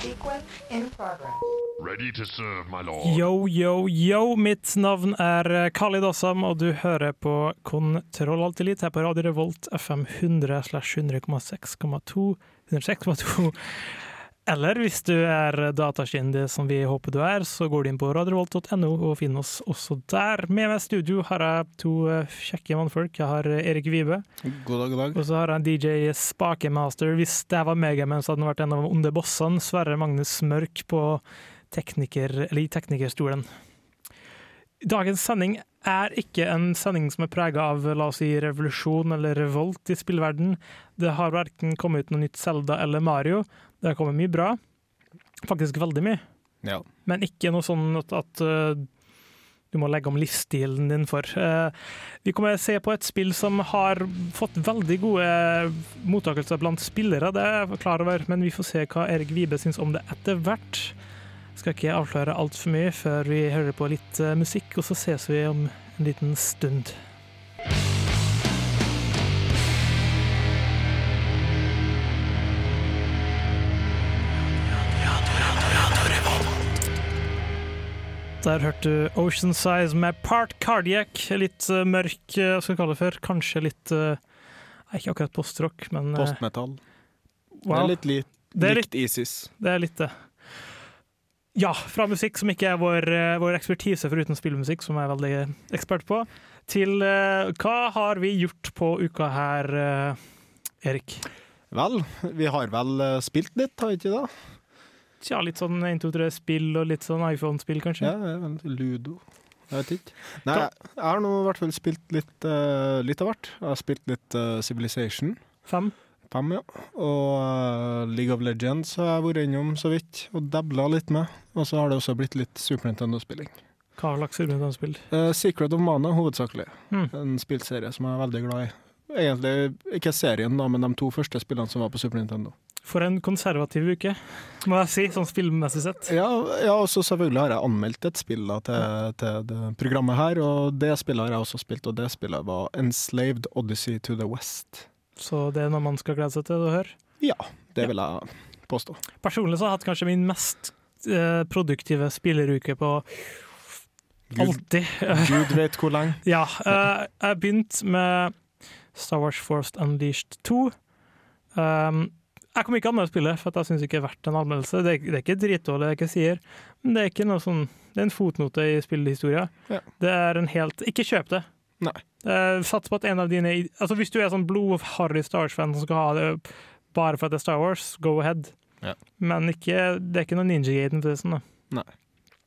Sequence in progress. Ready to serve, my lord. Yo, yo, yo! Mitt navn er Kali Khalid Assam, og du hører på Kontroll Alt Elite her på Radio Revolt FM 100 slash 100,6,2 106,2. Eller hvis du er datakyndig som vi håper du er, så går du inn på radiovolt.no og finner oss også der. Med meg i studio har jeg to eh, kjekke mannfolk. Jeg har Erik Vibe, God dag, god dag. og så har jeg en DJ Spakemaster. Hvis det var Megaman, så hadde han vært en av de onde bossene. Sverre Magnus Mørk på tekniker, teknikerstolen. Dagens sending er ikke en sending som er prega av la oss si, revolusjon eller revolt i spillverden. Det har verken kommet ut noe nytt Zelda eller Mario. Det har kommet mye bra. Faktisk veldig mye. Ja. Men ikke noe sånn at, at uh, du må legge om livsstilen din for. Uh, vi kommer til å se på et spill som har fått veldig gode mottakelser blant spillere, det er jeg klar over, men vi får se hva Erik Vibe syns om det etter hvert. Skal ikke avsløre altfor mye før vi hører på litt uh, musikk, og så ses vi om en liten stund. Der hørte du Ocean Size med Part Cardiac. Litt uh, mørk, hva hva skal vi kalle det for? Kanskje litt uh, ikke akkurat postrock, men eh, Postmetall. Det er litt li Det er likt ISIS. Det er litt det. Ja, fra musikk som ikke er vår, eh, vår ekspertise foruten spillmusikk, som jeg er veldig ekspert på, til uh, hva har vi gjort på uka her, uh, Erik? Vel, vi har vel spilt litt, har vi ikke det? Tja, litt sånn 1, 2, 3-spill og litt sånn iPhone-spill, kanskje? Ja, Ludo. Jeg vet ikke. Nei, jeg har nå i hvert fall spilt litt, uh, litt av hvert. Jeg har spilt litt Civilization Fem? 5, ja. Og eh, League of Legends har jeg vært innom så vidt, og dabla litt med. Og så har det også blitt litt Super Nintendo-spilling. Hva slags spill? Uh, Secret of Mana hovedsakelig. Mm. En spillserie som jeg er veldig glad i. Egentlig ikke serien, da, men de to første spillene som var på Super Nintendo. For en konservativ uke, må jeg si, sånn spillmessig sett. Ja, ja og så selvfølgelig har jeg anmeldt et spill da, til, til det programmet her, og det spillet har jeg også spilt, og det spillet var Enslaved Odyssey to the West. Så det er noe man skal glede seg til å høre. Ja, det vil jeg påstå. Personlig så har jeg hatt kanskje min mest eh, produktive spilleruke på Gud, alltid. Gud vet hvor lang. Ja, eh, jeg begynte med Star Wars Forced Unleashed 2. Um, jeg kommer ikke anmelde spillet, for at jeg syns ikke det er verdt en anmeldelse. Det er, det er ikke dritdårlig, det jeg ikke sier, men det er ikke noe sånn Det er en fotnote i spillhistoria. Ja. Det er en helt Ikke kjøp det. Nei. Uh, Sats på at en av dine Altså Hvis du er sånn blodharry Star Wars-fan som skal ha det bare for at det er Star Wars, go ahead. Ja. Men ikke, det er ikke noe Ninja Gaten for det. Sånn, da.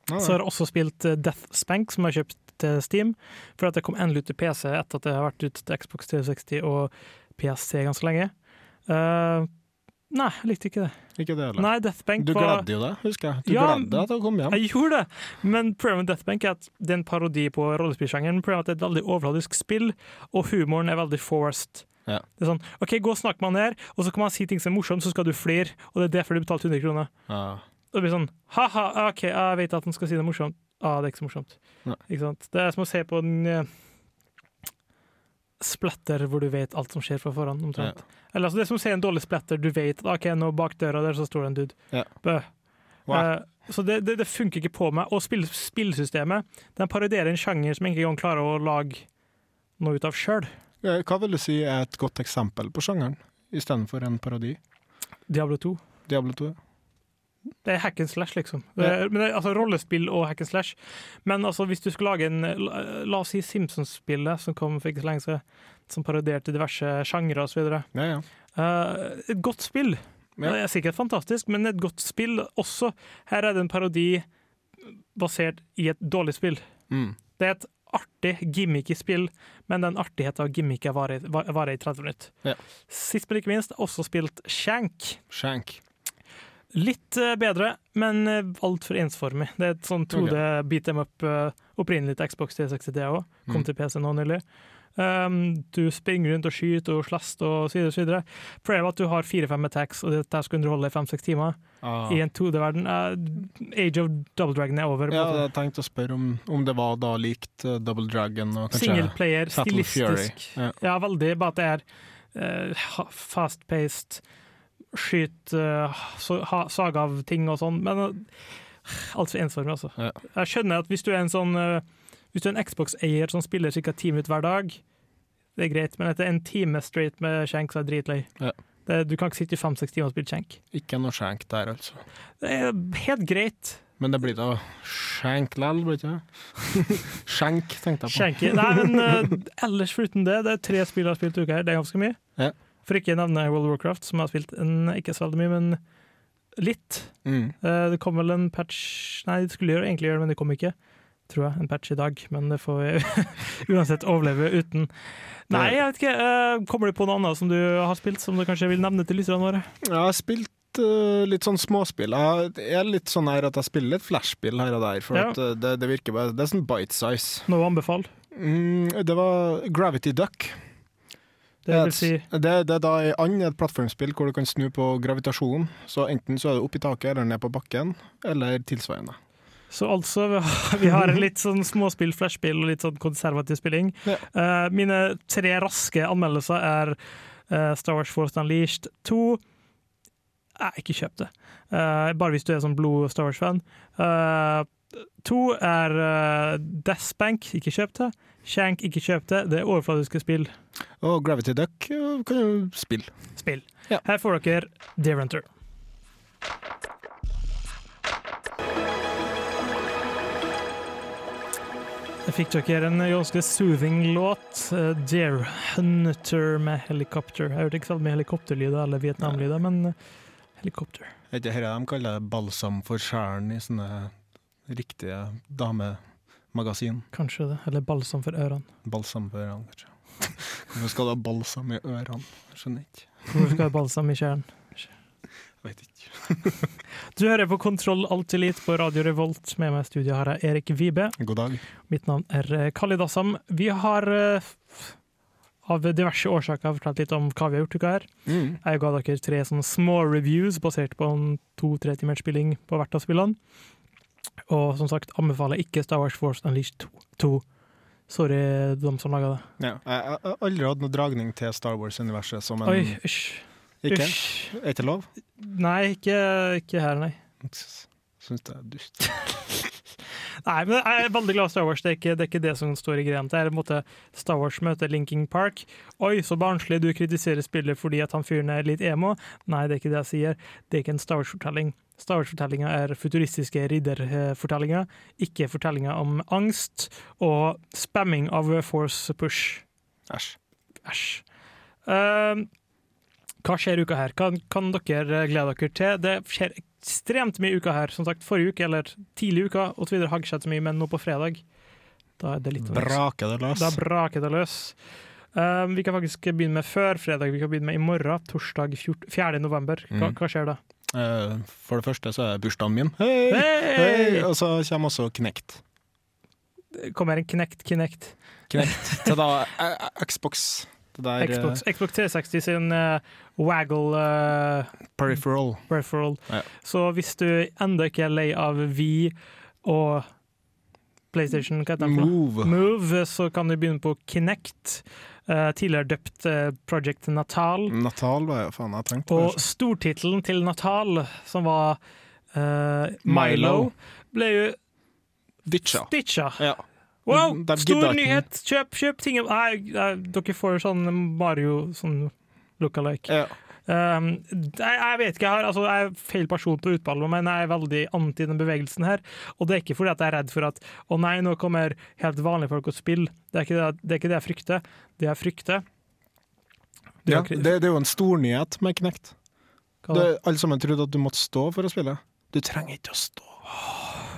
Nei, Så har jeg også spilt eh, Death Spank, som jeg har kjøpt til Steam, for at det kom endelig ut til PC etter at det har vært ute til Xbox 360 og PSC ganske lenge. Eh, nei, jeg likte ikke det. Ikke det heller. Nei, Death Bank Du var gledde jo deg, husker jeg. Du Ja, gledde deg til å komme hjem. Jeg gjorde det, men problemet med Death Bank er at det er en parodi på rollespillsjangeren. Problemet er at det er et veldig overfladisk spill, og humoren er veldig forced. Ja. Det er sånn, ok, Gå og snakk med han her, og så kan man si ting som er morsomt, så skal du flire, og det er derfor du betalte 100 kroner. Ja. Og det blir sånn ha-ha, OK, jeg vet at han skal si det morsomt. Ah, det er ikke så morsomt. Ikke sant? Det er som å se på den eh, splatter hvor du vet alt som skjer fra forhånd. omtrent. Eller altså, Det er som å se en dårlig splatter. Du vet at ok, nå bak døra der så står det en dude. Ja. Bø. Wow. Uh, så det, det, det funker ikke på meg. Og spill, spillsystemet den parodierer en sjanger som jeg ikke engang klarer å lage noe ut av sjøl. Eh, Hva vil du si er et godt eksempel på sjangeren, istedenfor en parodi? Diablo 2. Diablo 2? Det er hack and slash, liksom. Er, men det er, altså Rollespill og hack and slash. Men altså, hvis du skulle lage en La, oss si Simpsons-spillet som kom for ikke så lenge siden, som parodierte diverse sjangre osv. Ja, ja. Uh, et godt spill. Ja. Det er sikkert fantastisk, men et godt spill også. Her er det en parodi basert i et dårlig spill. Mm. Det er et artig, gimmicky spill, men den artigheten av gimmicket varer, var- i 30 minutter. Ja. Sist, men ikke minst, også spilt Shank. Shank. Litt eh, bedre, men uh, altfor ensformig. Det er et sånn 2D beat them up uh, opprinnelig til Xbox 360 det òg. Kom Mm. til PC nå nylig. Um, du springer rundt og skyter og slester og så videre. Så videre. Er at du har fire-fem attacks, og dette skal underholde i fem-seks timer. Ah. I en 2D-verden. Uh, Age of Double Dragon er over. Ja, jeg tenkte å spørre om, om det var da likt uh, Double Dragon og kanskje Singleplayer, stilistisk. Ja. Ja, veldig. Bare at det er uh, fast-paced, skyt, uh, så, saga av ting og sånn. Men uh, altfor ensformig, altså. Ja. Jeg skjønner at hvis du er en sånn uh, Hvis du er en Xbox-eier som spiller ca. ti minutter hver dag, det er greit, men etter en time straight med skjenk, så er jeg dritlei. Ja. Det, du kan ikke sitte i fem-seks timer og spille skjenk. Ikke noe skjenk der, altså. Det er helt greit. Men det blir da skjenk lell, blir det ikke? Skjenk, tenkte jeg på. Skjenke. Nei, men uh, ellers foruten det, det er tre spill jeg har spilt i uka her, det er ganske mye. Ja. For ikke å nevne World of Warcraft, som jeg har spilt en, ikke så veldig mye, men litt. Mm. Eh, det kom vel en patch Nei, det skulle egentlig gjøre det, men det kom ikke. Tror jeg. En patch i dag, men det får vi uansett overleve uten. Nei, jeg vet ikke. eh, kommer du på noe annet som du har spilt, som du kanskje vil nevne til lytterne våre? Jeg har spilt eh, litt sånn småspill. Jeg er litt sånn her at jeg spiller litt flashspill her og der, for Ja. det, det virker bare Det er sånn bite size. Noe å anbefale? Mm, det var Gravity Duck. Det vil si det, det er da ei and, et plattformspill hvor du kan snu på gravitasjonen. Så enten så er det opp i taket eller ned på bakken, eller tilsvarende. Så altså, vi har- litt sånn småspill, flashspill og litt sånn konservativ spilling. Ja. Uh, mine tre raske anmeldelser er uh, Star Wars Force Unleashed 2. Jeg ikke kjøp det. Uh, bare hvis du er sånn blod Star Wars-fan. To er uh, Deathbank, ikke kjøpt det. Shank, ikke kjøpt det. Det er overfladiske spill. Og Gravity Duck kan jo spille. spill. Ja. Her får dere Deer Hunter. Jeg fikk dere en ganske soothing låt. eh, Deer Hunter med helikopter. Jeg hørte ikke så mye helikopterlyder eller Vietnamlyder, men eh, helikopter. Er ikke dette de kaller balsam for sjelen i sånne riktige damemagasin? Kanskje det. Eller balsam for ørene. Balsam for ørene, kanskje. Hvorfor skal du ha balsam i ørene? Jeg Skjønner ikke. Hvorfor skal du ha balsam i kjernen? Jeg vet ikke. Du hører på Kontroll Alt Elite på Radio Revolt. Med meg i studio her er Erik Vibe. God dag. Mitt navn er eh, Khalid Assam. Vi har eh, av diverse årsaker fortalt litt om hva vi har gjort uka her. Mm. Jeg ga dere tre sånne små reviews basert på en to-tre timers spilling på hvert av spillene. Og som sagt anbefaler ikke Star Wars Force Unleashed 2. Sorry, de som laga det. Ja. Jeg har aldri hatt noe dragning til Star Wars-universet som en Oi, usch. Ikke? Usch. Er ikke lov? Nei, ikke, ikke her, nei. Syns det er dust. Nei, men Jeg er veldig glad i Star Wars. Det er ikke det, er ikke det som står i greia. Det er en måte Star Wars møter Linking Park. Oi, så barnslig, du kritiserer spillet fordi at han fyren er litt emo. Nei, det er ikke det jeg sier. Det er ikke en Star Wars-fortelling. Star Wars-fortellinga er futuristiske ridderfortellinger, ikke fortellinger om angst og spamming av force push. Æsj. Æsj. Uh, hva skjer uka her? Hva kan dere glede dere til? Det skjer ekstremt mye uka her. Som sagt, forrige uke, eller tidlig i uka, videre har ikke skjedd så mye, men nå på fredag, da er det litt Braker det løs. Da braker det løs. Uh, vi kan faktisk begynne med før fredag. Vi kan begynne med i morgen, torsdag 4. november. Hva, Mm. hva skjer da? Eh, For det første så er det bursdagen min. Hei! Hei! Hei! Og så kommer også Knekt. Kommer en Kinect Kinect. Knekt til da eh, Xbox. Det der eh, Xbox, Xbox 360 sin uh, waggle uh, peripheral. peripheral. Ja. Så hvis du enda ikke er lei av Vi og PlayStation, hva heter noe? Move. Move, så kan du begynne på Kinect. Eh, tidligere døpt eh, Project Natal. Natal var jeg, faen jeg tenkte Og stortittelen til Natal, som var uh, Milo, ble jo Ditcha. ditcha. Ja. Wow, stor nyhet! Kjøp, kjøp ting! Nei, nei, dere får sånn Mario sånn look-alike. Ja. Um, jeg, jeg vet ikke, jeg, har, altså, jeg er feil person til å utballe meg, men jeg er veldig anti den bevegelsen her. Og det er ikke fordi at jeg er redd for at å nei, nå kommer helt vanlige folk og spiller. Det er ikke det, det, er ikke det jeg frykter. Det jeg frykter det Ja, det, det er jo en stornyhet med Knekt. Alle sammen trodde at du måtte stå for å spille. Du trenger ikke å stå.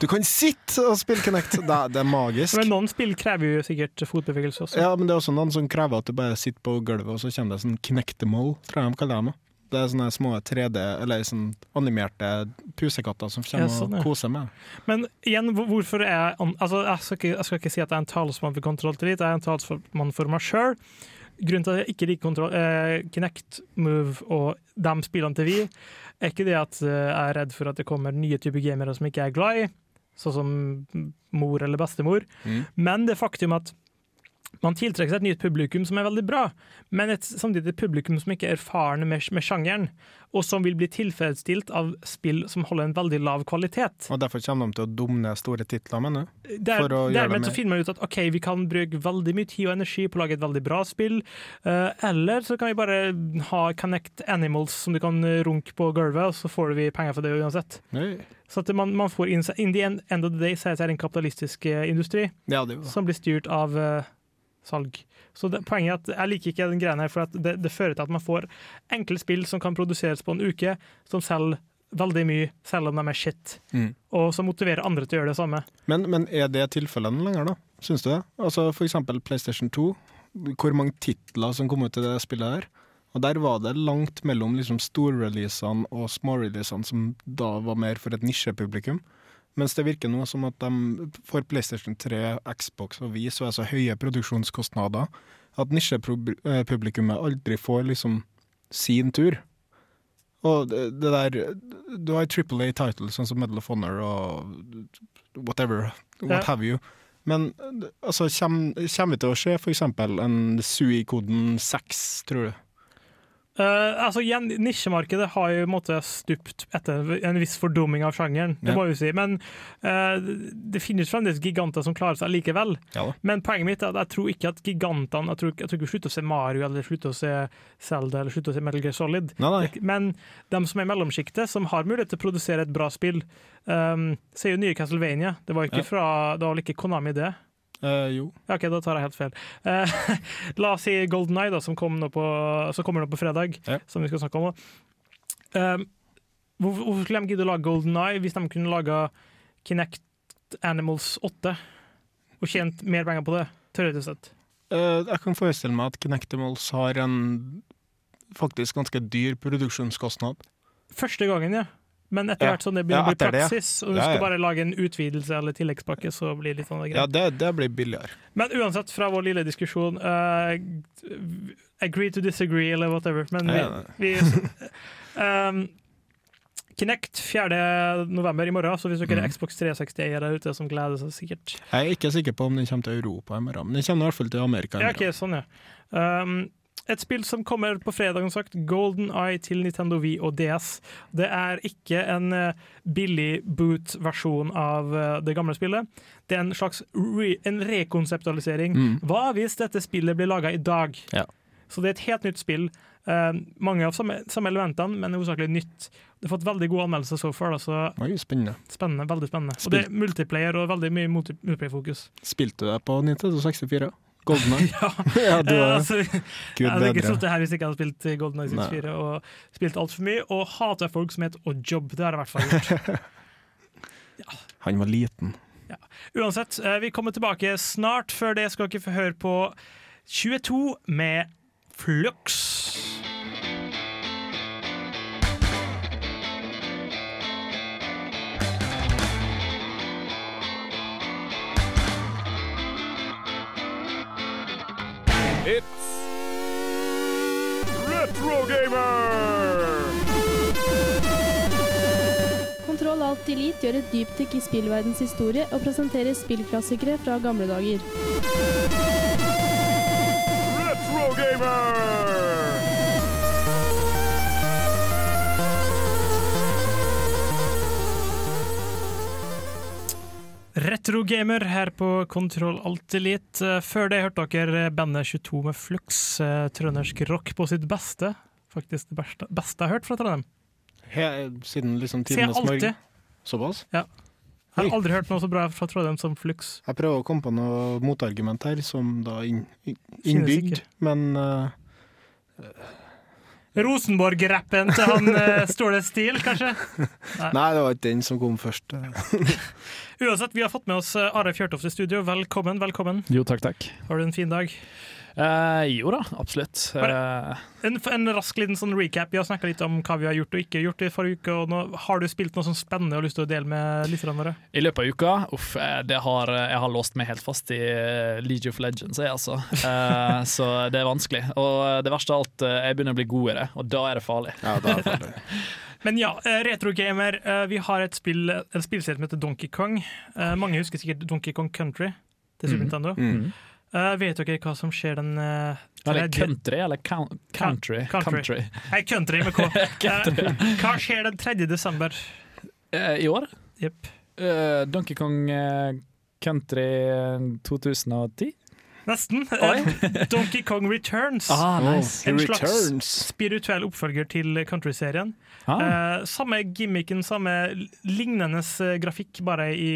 Du kan sitte og spille Kinect! Det, det er magisk. Men noen spill krever jo sikkert fotbevegelse også. Ja, men det er også noen som krever at du bare sitter på gulvet, og så kommer det sånn Kinectable, tror jeg de kaller det. det er sånne små 3D, eller sånn animerte pusekatter som kommer Ja, sånn, ja. og koser med. Men igjen, hvorfor er jeg altså, jeg, skal ikke, jeg skal ikke si at jeg er en talsmann for Control Delete, jeg er en talsmann for meg sjøl. Grunnen til at jeg ikke liker kontroll, eh, Kinect, Move og de spillene til vi, er ikke det at eh, jeg er redd for at det kommer nye typer gamere som ikke er glad i, sånn som mor eller bestemor, Mm. men det faktum at man tiltrekker seg et nytt publikum som er veldig bra, men et, samtidig et publikum som ikke er erfarne med, med sjangeren, og som vil bli tilfredsstilt av spill som holder en veldig lav kvalitet. Og derfor kommer de til å dumne store titler, mener du? Der, dermed så finner man ut at ok, vi kan bruke veldig mye tid og energi på å lage et veldig bra spill, uh, eller så kan vi bare ha Connect Animals som du kan runke på gulvet, og så får vi penger for det uansett. Nei. Så at man, man får inn, in the end, end of the day så er det en kapitalistisk eh, industri Ja, det som blir styrt av eh, salg. Så det, poenget er at jeg liker ikke den greia her, for at det, det fører til at man får enkle spill som kan produseres på en uke, som selger veldig mye, selv om de er shit, Mm. og som motiverer andre til å gjøre det samme. Men, men er det tilfellene lenger, da? Syns du det? Altså For eksempel PlayStation 2. Hvor mange titler som kom ut i det spillet her? Og der var det langt mellom liksom storreleasene og småreleasene, som da var mer for et nisjepublikum. Mens det virker nå som at de for PlayStation 3, Xbox og Wii så er så høye produksjonskostnader at nisjepublikummet aldri får liksom sin tur. Og det, det der Du har Triple A title, sånn som Medal of Honor og whatever, what Ja. have you. Men altså, kommer vi til å se f.eks. en SUI-koden 6, tror du? Eh, altså igjen, Nisjemarkedet har jo måte stupt etter en viss fordumming av sjangeren, det Ja. må vi si. Men uh, det finnes fremdeles giganter som klarer seg likevel. Ja. Men poenget mitt er at jeg tror ikke at gigantene Jeg tror, jeg tror ikke vi slutter å se Mario eller slutter å se Zelda eller slutter å se Metal Gear Solid. Nei, nei. Men de som er i mellomsjiktet, som har mulighet til å produsere et bra spill, um, ser jo nye Castlevania. Det var ikke Ja. fra, det var vel ikke Konami det? Eh, jo. Ja, OK, da tar jeg helt feil. Uh, la oss si Golden Eye, da, som, kom på, som kommer nå på fredag, Ja. som vi skal snakke om. Uh, hvorfor, hvorfor skulle de gidde å lage Golden Eye hvis de kunne laga Kinect Animals 8 og tjent mer penger på det? Teoretisk sett. Eh, jeg kan forestille meg at Connectimals har en faktisk ganske dyr produksjonskostnad. Første gangen, ja. Men etter hvert som det Ja, begynner å bli ja. praksis, og du skal bare lage en utvidelse eller tilleggspakke, så blir det litt sånn Ja, greit. det, det blir billigere. Men uansett, fra vår lille diskusjon uh, Agree to disagree, eller whatever. Men vi, vi um, Kinect 4. november i morgen, så hvis dere er Mhm. Xbox 360-eiere der ute som gleder seg sikkert Jeg er ikke sikker på om den kommer til Europa i morgen, men den kommer i hvert fall til Amerika i Ja, ok, sånn, ja. Um, et spill som kommer på fredag, sagt, Golden Eye til Nintendo Wii og DS. Det er ikke en eh, billig boot-versjon av eh, det gamle spillet. Det er en slags re en rekonseptualisering. Mm. Hva hvis dette spillet blir laga i dag? Ja. Så det er et helt nytt spill. Uh, mange av samme, samme elementene, men hovedsakelig nytt. Det har fått veldig gode anmeldelser so far, Altså. så Oi, spennende. spennende, veldig spennende. Og det er multiplayer og veldig mye multiplayer-fokus. Spilte du det på Nintendo 64? Golden Eye? Ja, ja, du Eh, altså, Gud jeg hadde ikke sittet her hvis jeg ikke hadde spilt Golden Eye 64 og spilt altfor mye, og hater folk som heter Oddjob. Det har jeg i hvert fall gjort. Han var liten. Uansett, eh, vi kommer tilbake snart. Før det skal dere få høre på 22 med Flux. It's Retro Gamer! Kontroll Alt Elite gjør et dypdykk i spillverdens historie og presenterer spillklassikere fra gamle dager. Retrogamer her på Kontroll Alt Elite. Eh, Før det hørte dere bandet 22 med Flux, eh, trøndersk rock på sitt beste. Faktisk det beste, beste jeg har hørt fra Trondheim. He, siden liksom tidenes morgen. Såpass? Jeg har aldri hørt noe så bra fra Trondheim som Flux. Jeg prøver å komme på noe motargument her, som da inn, inn- innbygd, men eh, Rosenborg-rappen til han uh, Ståle Stil, kanskje? Nei, det var ikke den som kom først. Uansett, vi har fått med oss eh, Are Fjørtoft i studio. Velkommen, velkommen. Jo, takk, takk. Har du en fin dag? Eh, jo da, absolutt. Uh, En, en rask liten sånn recap. Vi har snakka litt om hva vi har gjort og ikke gjort i forrige uke. og nå, Har du spilt noe sånn spennende og lyst til å dele med lytterne våre? I løpet av uka uff, eh, det har, jeg har låst meg helt fast i League of Legends, jeg, altså. Uh, så det er vanskelig. Og det verste av alt, jeg begynner å bli god i det, og da er det farlig. Ja, da er det farlig. Men ja, retrogamer. Vi har et spill, en spillserie som heter Donkey Kong. Mange husker sikkert Donkey Kong Country til Super mm. Nintendo. Mm. Eh, vet dere hva som skjer den uh, Eller country, eller coun- country. Country. Nei, country med K. Eh, hva skjer den 3. desember? Eh, I år? Jepp. Eh, Donkey Kong eh, Country eh, 2010? Nesten. Eh, Donkey Kong Returns. Ah, Oh, nice. En slags- returns. Spirituell oppfølger til countryserien. Ah. Eh, samme gimmicken, samme lignende eh, grafikk, bare i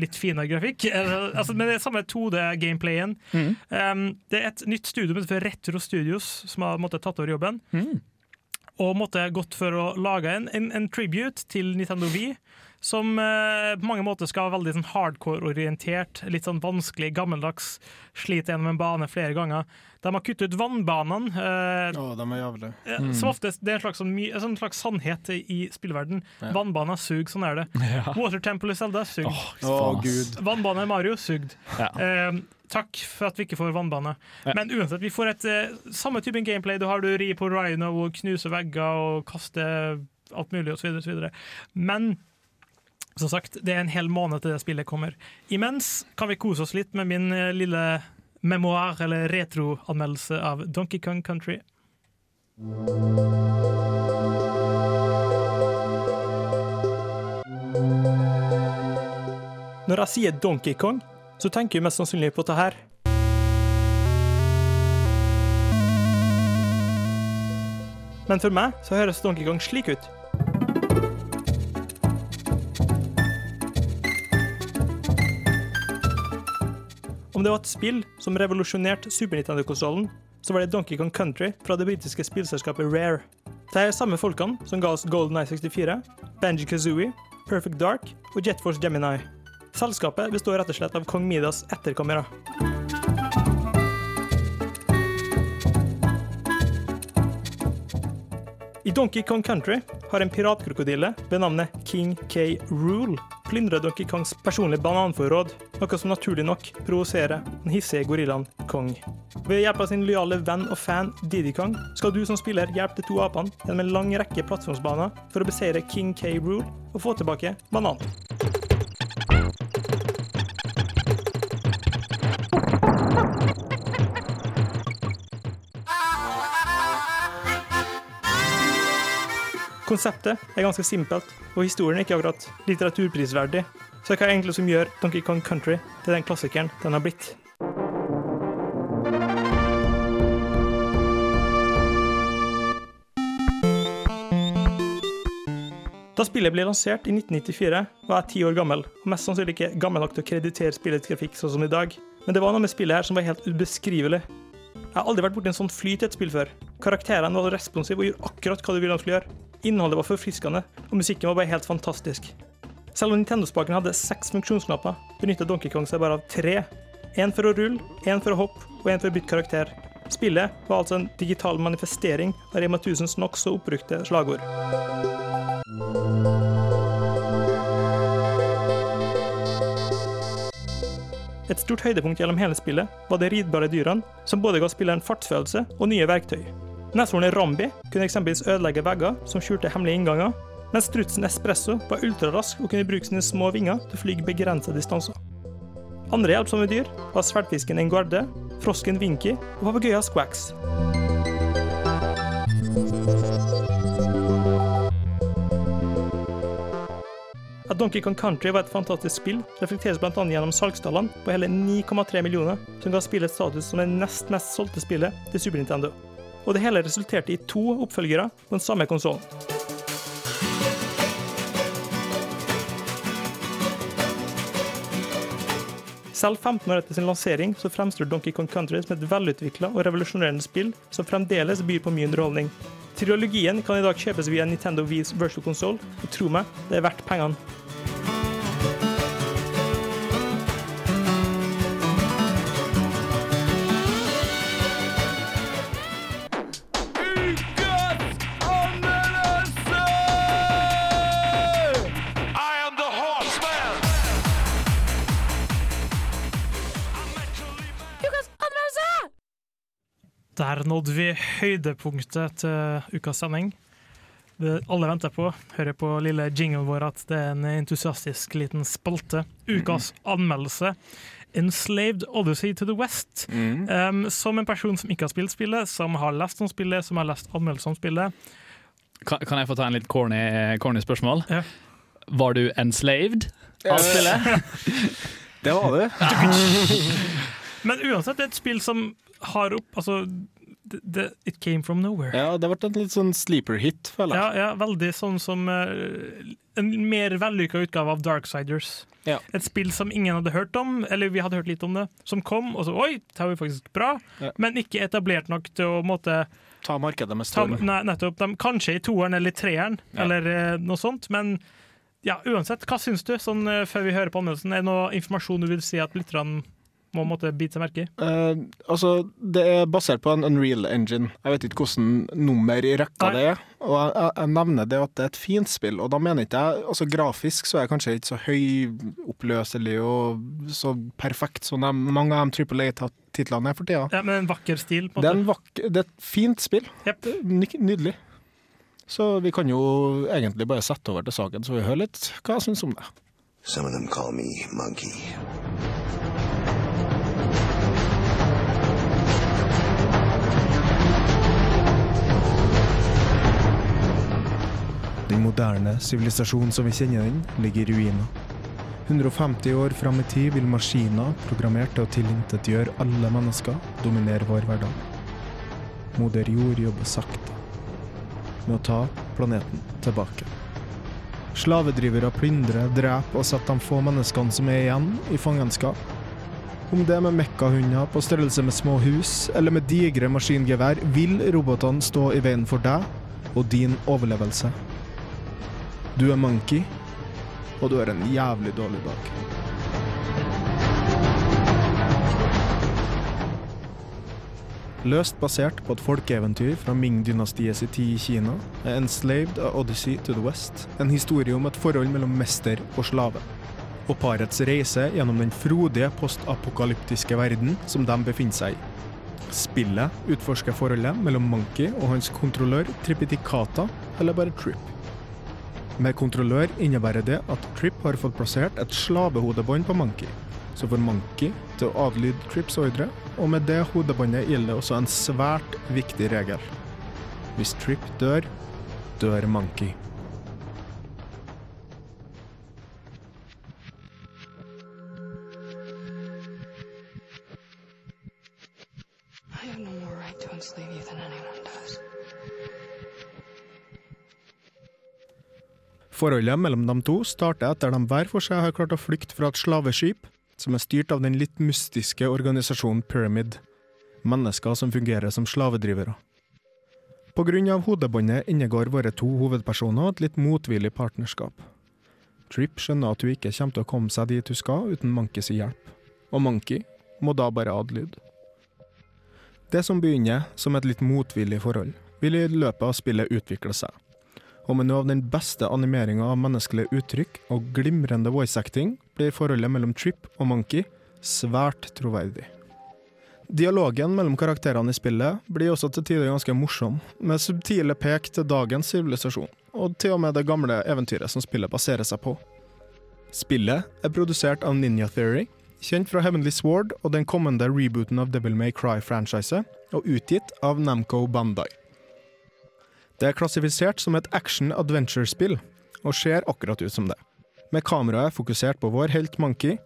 litt finere grafikk. Altså, men det er samme 2D-gameplayen. Mm. Um, det er et nytt studio som heter Retro Studios, som har måtte, tatt over jobben. Mm. Og måtte gått for å lage en, en, en tribute til Nintendo Wii. Som eh, på mange måter skal være veldig sånn hardcore-orientert, litt sånn vanskelig, gammeldags. Sliter gjennom en bane flere ganger. De har kuttet ut vannbanene. eh, oh, de er jævlig. Mm. Som oftest, Det er en slags, sånn, my- en sånn slags sannhet i spillverden. Ja. Vannbaner sug, sånn er det. Ja. Water Temple i Zelda sugd. Åh, oh, gud. Vannbane i Mario sugd. Ja. Eh, takk for at vi ikke får vannbane. Ja. Men uansett, vi får et eh, samme type gameplay. Da har du ri på Rhino og knuse vegger og kaste alt mulig osv. Men som sagt, det er en hel måned til det spillet kommer. Imens kan vi kose oss litt med min eh, lille memoar, eller retroanmeldelse av Donkey Kong Country. Når jeg sier Donkey Kong, så tenker jeg mest sannsynlig på det her. Men for meg så høres Donkey Kong slik ut. Om det var et spill som revolusjonerte Super Nintendo-konsollen, så var det Donkey Kong Country fra det britiske spillselskapet Rare. Det er samme folkene som ga oss Golden Eye 64, Banji Kazooie, Perfect Dark og Jet Force Gemini. Selskapet består rett og slett av kong Midas etterkommere. I Donkey Kong Country har en piratkrokodille ved navnet King K. Rule plyndra Donkey Kongs personlige bananforråd, noe som naturlig nok provoserer den hissige gorillaen Kong. Ved hjelp av sin lojale venn og fan Diddy Kong skal du som spiller hjelpe de to apene gjennom en lang rekke plattformsbaner for å beseire King K. Rule og få tilbake bananen. Konseptet er ganske simpelt, og historien er ikke akkurat litteraturprisverdig. Så hva er det egentlig som gjør Donkey Kong Country til den klassikeren den har blitt? Da spillet ble lansert i 1994, var jeg ti år gammel, og mest sannsynlig ikke gammel nok til å kreditere spillets grafikk sånn som i dag. Men det var noe med spillet her som var helt ubeskrivelig. Jeg har aldri vært borti en sånn flyt i et spill før. Karakterene var responsive og gjorde akkurat hva du ville de skulle gjøre. Innholdet var forfriskende, og musikken var bare helt fantastisk. Selv om Nintendo-spaken hadde seks funksjonsknapper, benytter Donkey Kong seg bare av tre. Én for å rulle, én for å hoppe og én for å bytte karakter. Spillet var altså en digital manifestering av Rema 1000s nokså oppbrukte slagord. Et stort høydepunkt gjennom hele spillet var de ridbare dyrene, som både ga spilleren fartsfølelse og nye verktøy. Neshornet Rambi kunne eksempelvis ødelegge vegger som skjulte hemmelige innganger, mens strutsen Espresso var ultrarask og kunne bruke sine små vinger til å fly begrensede distanser. Andre hjelpsomme dyr var sverdfisken Enguarde, frosken Vinky og papegøyen Squax. At Donkey Kong Country var et fantastisk spill, reflekteres bl.a. gjennom salgstallene på hele 9,3 millioner, som ga spillet status som det nest mest solgte spillet til Super Nintendo. Og det hele resulterte i to oppfølgere på den samme konsollen. Selv 15 år etter sin lansering så fremstår Donkey Kong Country som et velutvikla og revolusjonerende spill som fremdeles byr på mye underholdning. Trilogien kan i dag kjøpes via Nintendo Wii's virtual console, og tro meg, det er verdt pengene. Nådde vi høydepunktet til ukas sending. Det alle venter på, hører på lille jingle vår at det er en entusiastisk liten spalte. Ukas anmeldelse. 'Enslaved Odyssey to the West'. Um, som en person som ikke har spilt spillet, som har lest om spillet, som har lest anmeldelser om spillet. Kan, kan jeg få ta en litt corny, corny spørsmål? Ja. Var du enslaved av spillet? Det var du. Men uansett, det er et spill som har opp Altså, det, it came from nowhere. Ja, det ble en litt sånn sleeper hit, føler jeg. Ja, ja, veldig sånn som eh, en mer vellykka utgave av Darksiders. Ja. Et spill som ingen hadde hørt om, eller vi hadde hørt litt om det, som kom, og så oi, det var jo faktisk bra, Ja. men ikke etablert nok til å måtte Ta markedet med ta, storm. nei, nettopp, de, Kanskje i toeren eller treeren, Ja. eller eh, noe sånt, men ja, uansett, hva syns du, sånn eh, før vi hører på anmeldelsen? Er det noe informasjon du vil si at lytterne må måtte bite seg merke i? Uh, altså, det er basert på en Unreal Engine. Jeg vet ikke hvordan nummer i rekka Nei. det er. Og jeg, jeg, jeg nevner det at det er et fint spill, og da mener ikke jeg altså Grafisk så er det kanskje ikke så høyoppløselig og så perfekt som de, mange av de Triple A-titlene er for tida. Ja, men en vakker stil, på Det er, en en vakker, det er et fint spill. Yep. Nydelig. Så vi kan jo egentlig bare sette over til saken, så vi hører litt hva jeg syns om det. Some of them call me Monkey. Den moderne sivilisasjonen som vi kjenner den, ligger i ruiner. 150 år fram i tid vil maskiner, programmert til å tilintetgjøre alle mennesker, dominere vår hverdag. Moder jord jobber sakte med å ta planeten tilbake. Slavedrivere plyndrer, dreper og setter de få menneskene som er igjen, i fangenskap. Om det er med mekkahunder på størrelse med små hus, eller med digre maskingevær, vil robotene stå i veien for deg og din overlevelse. Du er monkey, og du har en jævlig dårlig dag. Løst basert på et folkeeventyr fra Ming-dynastiet sin tid i Kina, er 'Enslaved av Odyssey to the West' en historie om et forhold mellom mester og slave. Og parets reise gjennom den frodige postapokalyptiske verden som de befinner seg i. Spillet utforsker forholdet mellom Monkey og hans kontrollør Tripitikata, eller bare Trip. Med kontrollør innebærer det at Trip har fått plassert et slavehodebånd på Monkey, som får Monkey til å adlyde Trips ordre, og med det hodebåndet gjelder også en svært viktig regel. Hvis Trip dør, dør Monkey. I have no more right to enslave you than anyone does. Forholdet mellom de to starter etter de hver for seg har klart å flykte fra et slaveskip som er styrt av den litt mystiske organisasjonen Pyramid, mennesker som fungerer som slavedrivere. Av hodebåndet innegår våre to hovedpersoner et litt motvillig partnerskap. Trip skjønner at hun ikke kommer til å komme seg dit hun skal uten Monkeys hjelp, og Monkey må da bare adlyde. Det som begynner som et litt motvillig forhold, vil i løpet av spillet utvikle seg og med noe av den beste animeringa av menneskelige uttrykk og glimrende voice acting blir forholdet mellom Trip og Monkey svært troverdig. Dialogen mellom karakterene i spillet blir også til tider ganske morsom, med subtile pek til dagens sivilisasjon, og til og med det gamle eventyret som spillet baserer seg på. Spillet er produsert av Ninja Theory, kjent fra Heavenly Sword og den kommende rebooten av Devil May Cry-franchiset, og utgitt av Namco Bandai. Det er klassifisert som et action-adventure-spill, og ser akkurat ut som det. Med kameraet fokusert på vår helt Monkey,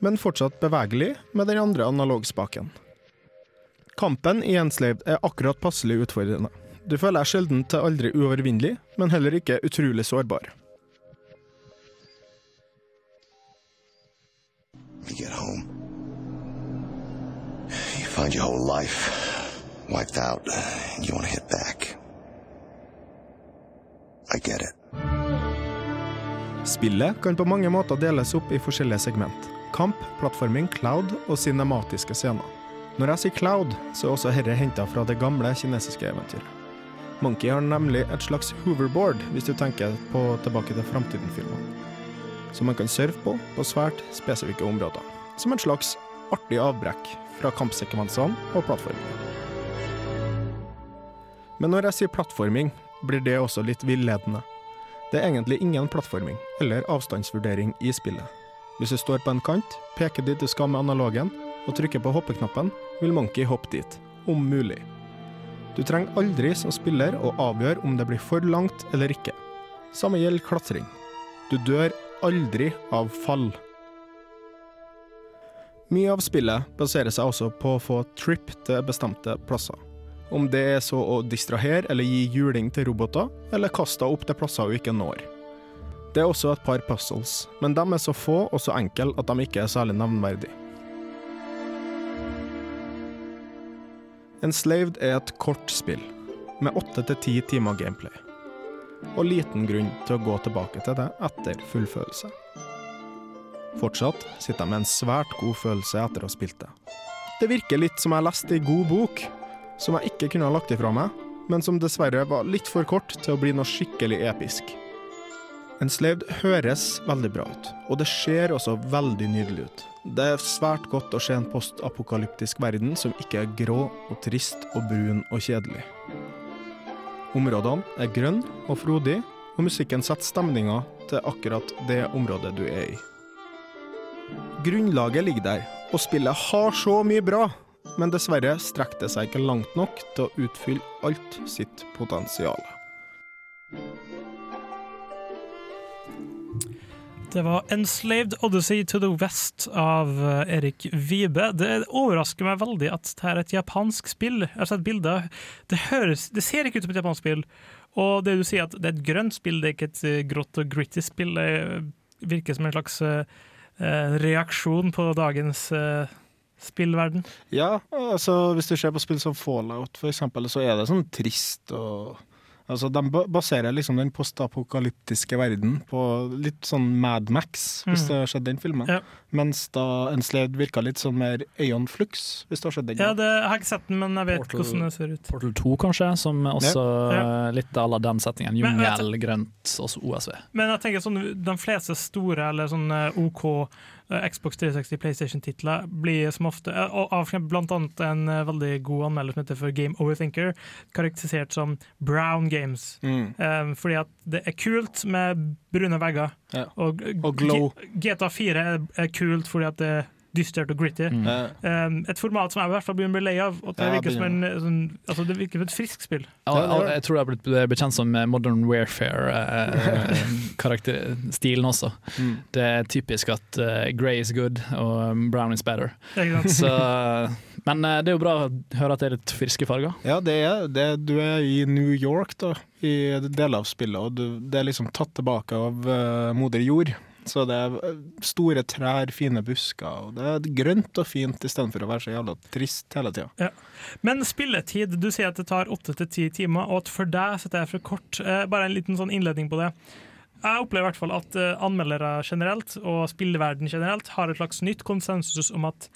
men fortsatt bevegelig med den andre analogspaken. Kampen i Enslaved er akkurat passelig utfordrende. Du føler deg sjelden til aldri uovervinnelig, men heller ikke utrolig sårbar. You get home. You find your whole life wiped out. You want to hit back. I get it. Spillet kan på mange måter deles opp i forskjellige segment. Kamp, plattforming, cloud og cinematiske scener. Når jeg sier cloud, så er også dette henta fra det gamle kinesiske eventyret. Monkey har nemlig et slags hoverboard, hvis du tenker på Tilbake til framtiden-filmen. Som man kan surfe på på svært spesifikke områder. Som en slags artig avbrekk fra kampsekvensene og plattformene. Men når jeg sier plattforming, blir det også litt villedende. Det er egentlig ingen plattforming eller avstandsvurdering i spillet. Hvis du står på en kant, peker dit du skal med analogen, og trykker på hoppeknappen, vil Monkey hoppe dit, om mulig. Du trenger aldri som spiller å avgjøre om det blir for langt eller ikke. Samme gjelder klatring. Du dør aldri av fall. Mye av spillet baserer seg også på å få trip til bestemte plasser. Om det er så å distrahere eller gi juling til roboter, eller kaste opp til plasser hun ikke når. Det er også et par puzzles, men de er så få og så enkle at de ikke er særlig nevnverdige. Enslaved er et kort spill, med åtte til ti timer gameplay. Og liten grunn til å gå tilbake til det etter fullfølelse. Fortsatt sitter jeg med en svært god følelse etter å ha spilt det. Det virker litt som jeg leste ei god bok, som jeg ikke kunne ha lagt ifra meg, men som dessverre var litt for kort til å bli noe skikkelig episk. Enslaved høres veldig bra ut, og det ser også veldig nydelig ut. Det er svært godt å se en postapokalyptisk verden som ikke er grå og trist og brun og kjedelig. Områdene er grønne og frodige, og musikken setter stemninga til akkurat det området du er i. Grunnlaget ligger der, og spillet har så mye bra, men dessverre strekte det seg ikke langt nok til å utfylle alt sitt potensial. Det var 'Enslaved Odyssey to the West' av eh, Erik Vibe. Det overrasker meg veldig at det er et japansk spill. Jeg har sett bilder. Det, høres, det ser ikke ut som et japansk spill. Og det du sier at det er et grønt spill, det er ikke et eh, grått og gritty spill. Det virker som en slags eh, reaksjon på dagens spillverden. Ja, altså hvis du ser på spill som Fallout for eksempel, så er det sånn trist og Altså, De baserer liksom den postapokalyptiske verden på litt sånn Mad Max, hvis Mm. du har sett den filmen. Ja. Mens da Enslaved virka litt sånn mer Aeon Flux, hvis du har sett den. Ja, det, jeg har ikke sett den, men jeg vet Portal- hvordan det ser ut. Portal 2, kanskje, som er også Ja. litt à la den settingen. Jungel, grønt, også OSV. Men jeg tenker sånn, de fleste store eller sånn eh, OK Xbox 360 PlayStation-titler blir som ofte eh, og Av blant annet en eh, veldig god anmelder som heter for Game Overthinker, karakterisert som brown games. Mm. Eh, fordi at det er kult med brune vegger. Ja. Og, Og glow. G- GTA 4 er, er kult fordi at det er dystert og gritty. Mm. Eh, et format som jeg i hvert fall begynner å bli lei av. Og det, Ja, virker som en, eh, sånn, altså det virker som et friskt spill. Ja, ja, jeg tror det har blitt bekjent som eh, Modern Warfare-stilen også. Mm. Det er typisk at uh, grey is good og um, brown is better. Så, men uh, det er jo bra å høre at det er litt friske farger. Ja, det er det. Du er i New York da, i deler av spillet, og du, det er liksom tatt tilbake av uh, moder jord. Så det er eh, store trær, fine busker, og det er grønt og fint istedenfor å være så jævla trist hele tida. Ja. Men spilletid, du sier at det tar åtte til ti timer, og at for deg så er for kort. Eh, bare en liten sånn innledning på det. Jeg opplever i hvert fall at eh, anmeldere generelt, og spillverden generelt, har et slags nytt konsensus om at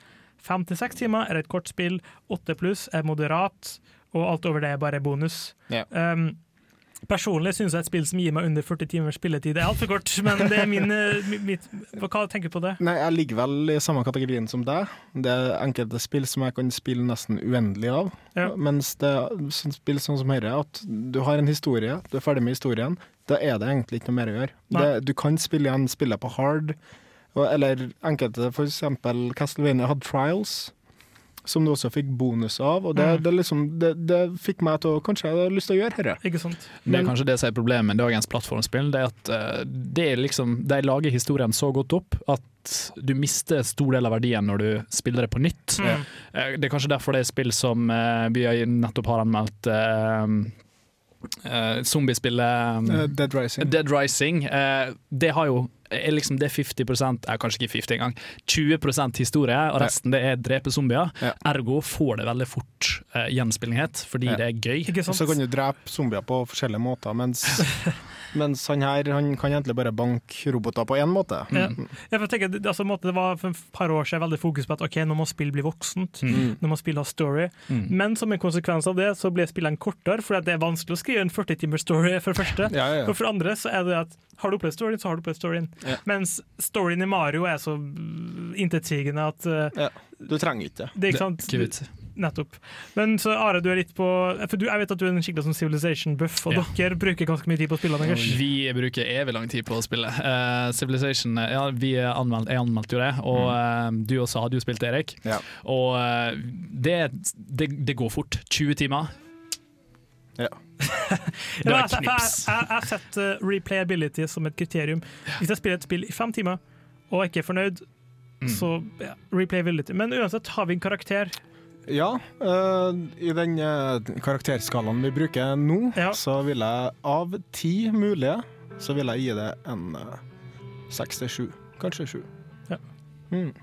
fem til seks timer er et kort spill, åtte pluss er moderat, og alt over det er bare bonus. Ja. Um, Personlig syns jeg et spill som gir meg under 40 timers spilletid er altfor kort, men det er min, eh, mitt, hva tenker du på det? Nei, jeg ligger vel i samme kategorien som deg. Det er enkelte spill som jeg kan spille nesten uendelig av. Ja. Mens det er spill sånn som dette, at du har en historie, du er ferdig med historien, da er det egentlig ikke noe mer å gjøre. Det, du kan spille igjen spillet på hard, eller enkelte, eksempel Castlevania hadde Trials. Som du også fikk bonus av, og det, Mm. det, liksom, det, det fikk meg til å Kanskje jeg hadde lyst til å gjøre dette. Ikke sant? Det er kanskje det som er problemet med dagens plattformspill. Det er at eh, det er liksom, De lager historien så godt opp at du mister stor del av verdien når du spiller det på nytt. Mm. Eh, Det er kanskje derfor det er spill som eh, vi har nettopp har anmeldt uh, Zombiespillet Eh, Dead Rising. Dead Rising. Uh, det har jo er liksom det er 50% er kanskje ikke 50 engang, 20% historie, og resten det er drepe zombier. Ja. Ergo får det veldig fort uh, gjenspillinghet, fordi Ja. det er gøy. Ikke Og så kan du drepe zombier på forskjellige måter, mens, mens han her han kan egentlig bare banke roboter på én måte. Ja. Ja, for jeg tenker, det- altså, måte, det var for et par år siden veldig fokus på at ok, nå må spill bli voksent. Mm. Nå må spill ha story. Mm. Men som en konsekvens av det, så ble spillene kortere, for det er vanskelig å skrive en 40 timers story, for det første. Ja, ja, ja. Og for andre så er det at har du opplevd storyen, så har du opplevd storyen. Ja. Mens storyen i Mario er så mm, intetsigende at uh, Ja. Du trenger ikke det. det er ikke er sant ikke vits. Nettopp. Men så Are, du er litt på For du, jeg vet at du er en skikkelig sånn Civilization-buff, og Ja. dere bruker ganske mye tid på spillene deres. Vi bruker evig lang tid på å spille. Uh, Civilization, ja, vi anmeldt, jeg anmeldte jo det, og eh, du også hadde jo spilt, Erik. Ja. Og uh, det, det, det går fort. 20 timer. Ja. Det Ja, var jeg knips. jeg- jeg har sett eh, replayability som et kriterium. Hvis jeg spiller et spill i fem timer og ikke er fornøyd, Mm. så ja, replayability. Men uansett, har vi en karakter? Ja, eh, i den eh, karakterskalaen vi bruker nå, så vil jeg av ti mulige, så vil jeg gi det en seks til sju. Kanskje sju. Ja. Mm.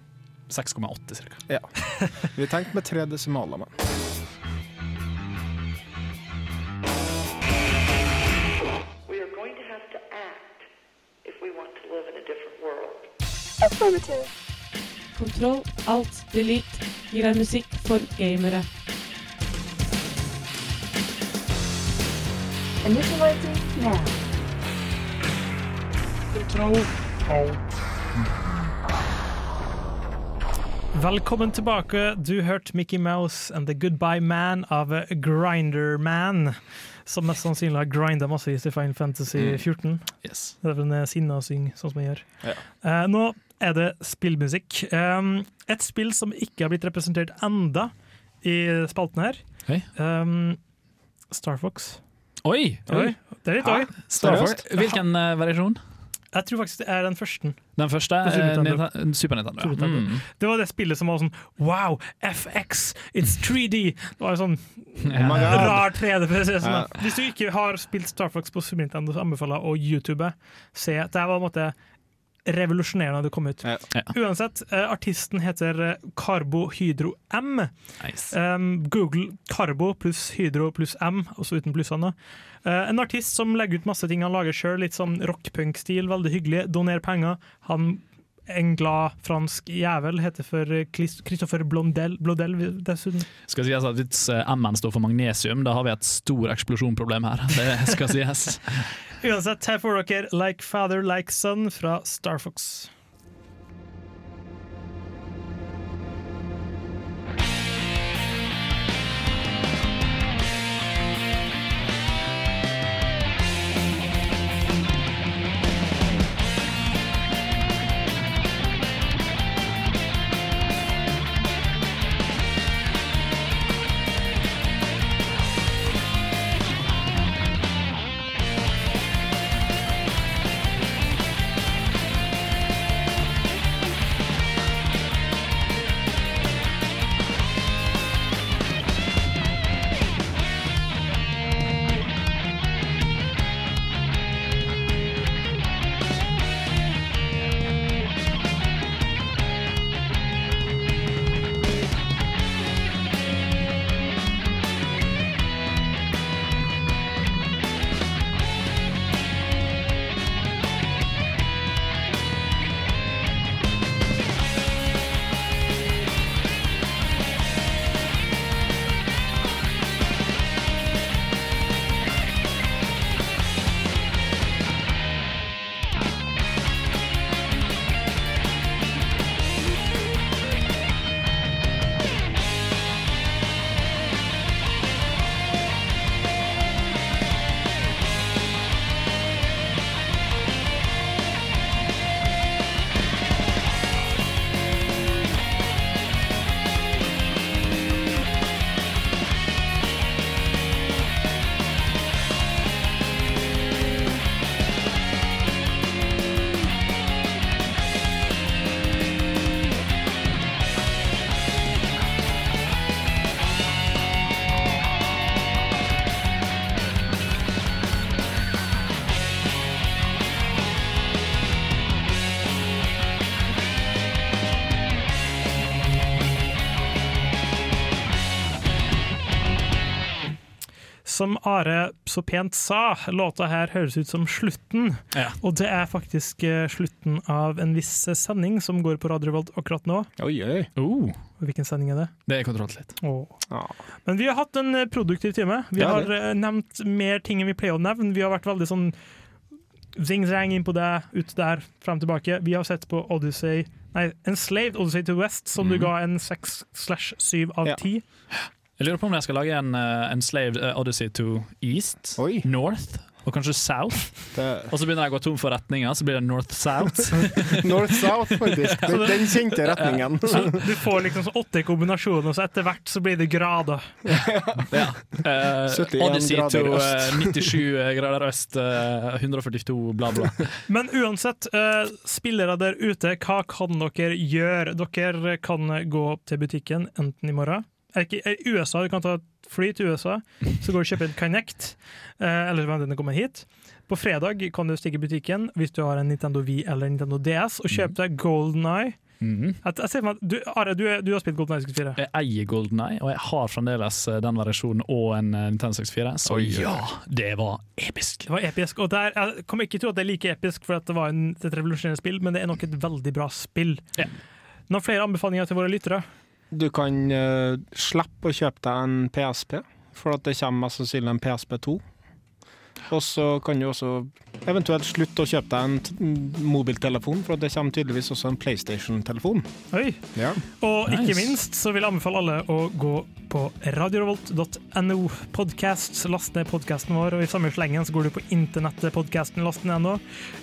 6,8 cirka. Ja. Vi tenkte med tre desimaler, men. Affirmative. Kontroll, alt, delete gir deg musikk for gamere. Initializing now. Kontroll, alt. Velkommen tilbake. Du hørte Mickey Mouse and The Goodbye Man av Grinder Man. Som mest sannsynlig har grinda massevis i Final Fantasy Mm. 14. Yes. Det er vel en sinne å sånn som jeg gjør. Ja. Eh, nå er det spillmusikk. Um, et spill som ikke har blitt representert enda i spalten her. Hey. Um, Star Fox. Oi! Oi. Det er litt oi. Star Fox? Hvilken uh, variasjon? Jeg tror faktisk det er den første. Den første? Super eh, Nintendo. Nintendo- Super Nintendo. Ja. Mm. Det var det spillet som var sånn Wow, FX, it's 3D! Det var sånn Oh rar 3D. for å si det sånn. Ja. Hvis du ikke har spilt Star Fox på Super Nintendo, så anbefaler jeg å YouTube. Se. Det var en måte revolusjonerende da det kom ut. Uansett, eh, artisten heter eh, Carbo Hydro M. Um, Google Carbo pluss Hydro pluss M, også uten plussene. Uh, en artist som legger ut masse ting han lager sjøl, litt sånn rockpunk-stil, veldig hyggelig. Doner penger. Han en glad fransk jævel heter for eh, Christopher Blondel, Blondel dessuten. Skal sies at Hvis eh, M-en står for magnesium, da har vi et stor eksplosjonproblem her. Det skal sies. Uansett, her får dere Like Father Like Son fra Star Fox. Som Are så pent sa, låta her høres ut som slutten. Ja. Og det er faktisk eh, slutten av en viss sending som går på Radio Revolt akkurat nå. Oi, oi. Oh, Hvilken sending er det? det er kontroll litt. Åh. Men vi har hatt en eh, produktiv time. Vi har eh, nevnt mer ting enn vi pleier å nevne. Vi har vært veldig sånn zing-zang inn på det, ut der, frem tilbake. Vi har sett på Odyssey Nei, Enslaved Odyssey to West, som du Mhm. ga en 6 slash 7 av 10. Jeg lurer på om jeg skal lage en uh, Enslaved eh, Odyssey to East, North og kanskje South. Og så begynner jeg å gå tom for retninger, så blir det North-South. North-South, faktisk. Den, den kjente retningen. Så du får liksom så åtte kombinasjoner, og så etter hvert så blir det grader. ja. uh, Odyssey grader to eh, 97 grader øst, uh, 142 bla, bla. Men uansett, eh, spillere der ute, hva kan dere gjøre? Dere kan gå til butikken enten i morgen er ikke, er USA, Du kan ta et fly til USA, så går du og kjøper en Kinect, eh, eller vent den kommer hit. På fredag kan du stikke i butikken hvis du har en Nintendo Wii eller Nintendo DS, og kjøpe deg Golden Eye. Mhm. Jeg, jeg meg du, Are, du, du har spilt Golden Eye 64. Jeg eier Golden Eye, og jeg har fremdeles eh, den variasjonen og en eh, Nintendo 64, så Oi. ja, det var episk. Det var episk, og der, Jeg kommer ikke til at det er like episk for at det var en, et revolusjonerende spill, men det er nok et veldig bra spill. Noen flere anbefalinger til våre lyttere? Du kan uh, slippe å kjøpe deg en PSP, for at det kommer mest sannsynlig en PSP 2. Og så kan du også eventuelt slutte å kjøpe deg en t mobiltelefon, for det kommer tydeligvis også en PlayStation-telefon. Oi. Ja. Og ikke minst så vil jeg anbefale alle å gå på radiorevolt.no podcast, last ned podkasten vår, og i samme slengen så går du på internettet podkasten last ned nå.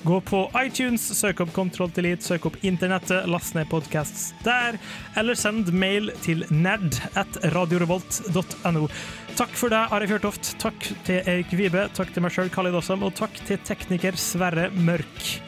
Gå på iTunes, søk opp Kontroll Delete, søk opp internettet, last ned podcasts der, eller send mail til nerd at radiorevolt.no. Takk for deg, Are Fjørtoft. Takk til Erik Vibe. Takk til meg sjøl, Khalid Assam, og takk til tekniker Sverre Mørk.